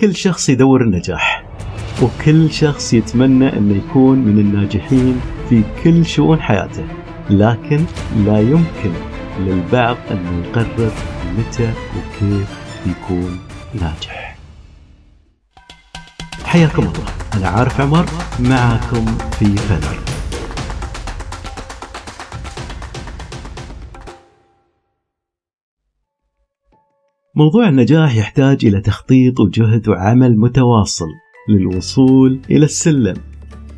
كل شخص يدور النجاح وكل شخص يتمنى أن يكون من الناجحين في كل شؤون حياته. لكن لا يمكن للبعض أن يقرر متى وكيف يكون ناجح. حياكم الله. أنا عارف عمر معكم في فنر. موضوع النجاح يحتاج إلى تخطيط وجهد وعمل متواصل للوصول إلى السلم.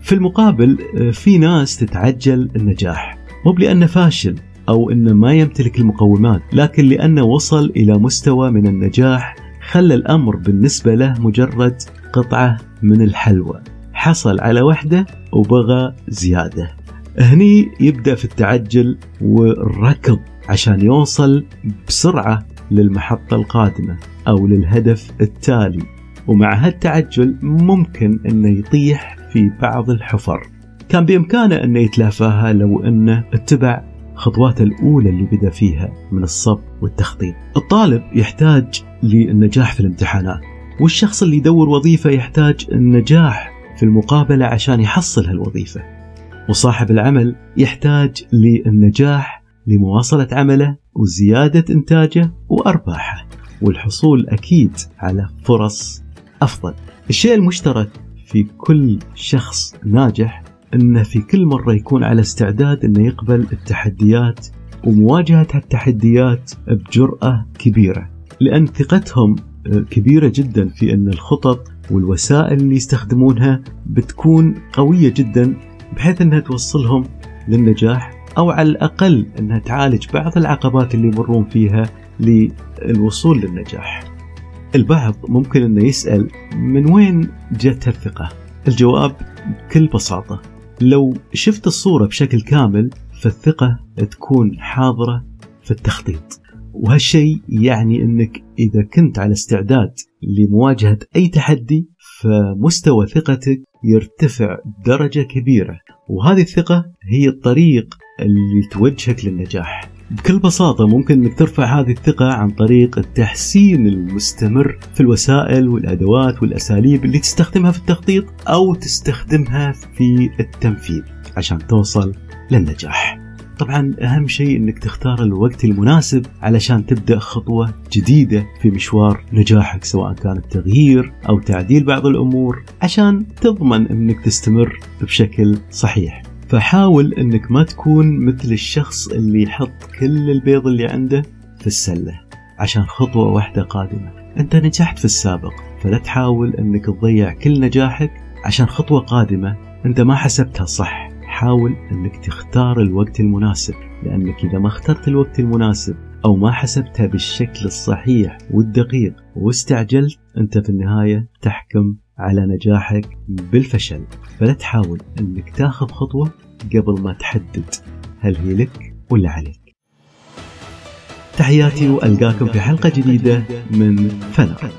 في المقابل في ناس تتعجل النجاح مو لأنه فاشل أو أنه ما يمتلك المقومات لكن لأنه وصل إلى مستوى من النجاح خلى الأمر بالنسبة له مجرد قطعة من الحلوى. حصل على وحدة وبغى زيادة. هني يبدأ في التعجل والركض عشان يوصل بسرعة للمحطة القادمة أو للهدف التالي. ومع هالتعجل ممكن أنه يطيح في بعض الحفر. كان بإمكانه أنه يتلافاها لو أنه اتبع خطواته الأولى اللي بدأ فيها من الصبر والتخطيط. الطالب يحتاج للنجاح في الامتحانات والشخص اللي يدور وظيفة يحتاج النجاح في المقابلة عشان يحصل هالوظيفة. وصاحب العمل يحتاج للنجاح لمواصلة عمله وزيادة إنتاجه وأرباحه والحصول أكيد على فرص أفضل. الشيء المشترك في كل شخص ناجح أنه في كل مرة يكون على استعداد أنه يقبل التحديات ومواجهة هالتحديات بجرأة كبيرة لأن ثقتهم كبيرة جدا في أن الخطط والوسائل اللي يستخدمونها بتكون قوية جدا بحيث أنها توصلهم للنجاح أو على الأقل أنها تعالج بعض العقبات اللي يمرون فيها للوصول للنجاح. البعض ممكن أنه يسأل من وين جت الثقة الجواب بكل بساطة لو شفت الصورة بشكل كامل فالثقة تكون حاضرة في التخطيط. وهالشيء يعني أنك إذا كنت على استعداد لمواجهة أي تحدي فمستوى ثقتك يرتفع درجة كبيرة. وهذه الثقة هي الطريق اللي توجهك للنجاح بكل بساطة ممكن إنك ترفع هذه الثقة عن طريق التحسين المستمر في الوسائل والأدوات والأساليب اللي تستخدمها في التخطيط أو تستخدمها في التنفيذ عشان توصل للنجاح. طبعا أهم شيء إنك تختار الوقت المناسب علشان تبدأ خطوة جديدة في مشوار نجاحك سواء كان التغيير أو تعديل بعض الأمور عشان تضمن إنك تستمر بشكل صحيح. فحاول إنك ما تكون مثل الشخص اللي يحط كل البيض اللي عنده في السلة عشان خطوة واحدة قادمة. أنت نجحت في السابق فلا تحاول إنك تضيع كل نجاحك عشان خطوة قادمة أنت ما حسبتها صح. حاول إنك تختار الوقت المناسب لأنك إذا ما اخترت الوقت المناسب أو ما حسبتها بالشكل الصحيح والدقيق واستعجلت أنت في النهاية تحكم على نجاحك بالفشل فلا تحاول إنك تاخذ خطوة قبل ما تحدد هل هي لك ولا عليك. تحياتي وألقاكم في حلقة جديدة من فنر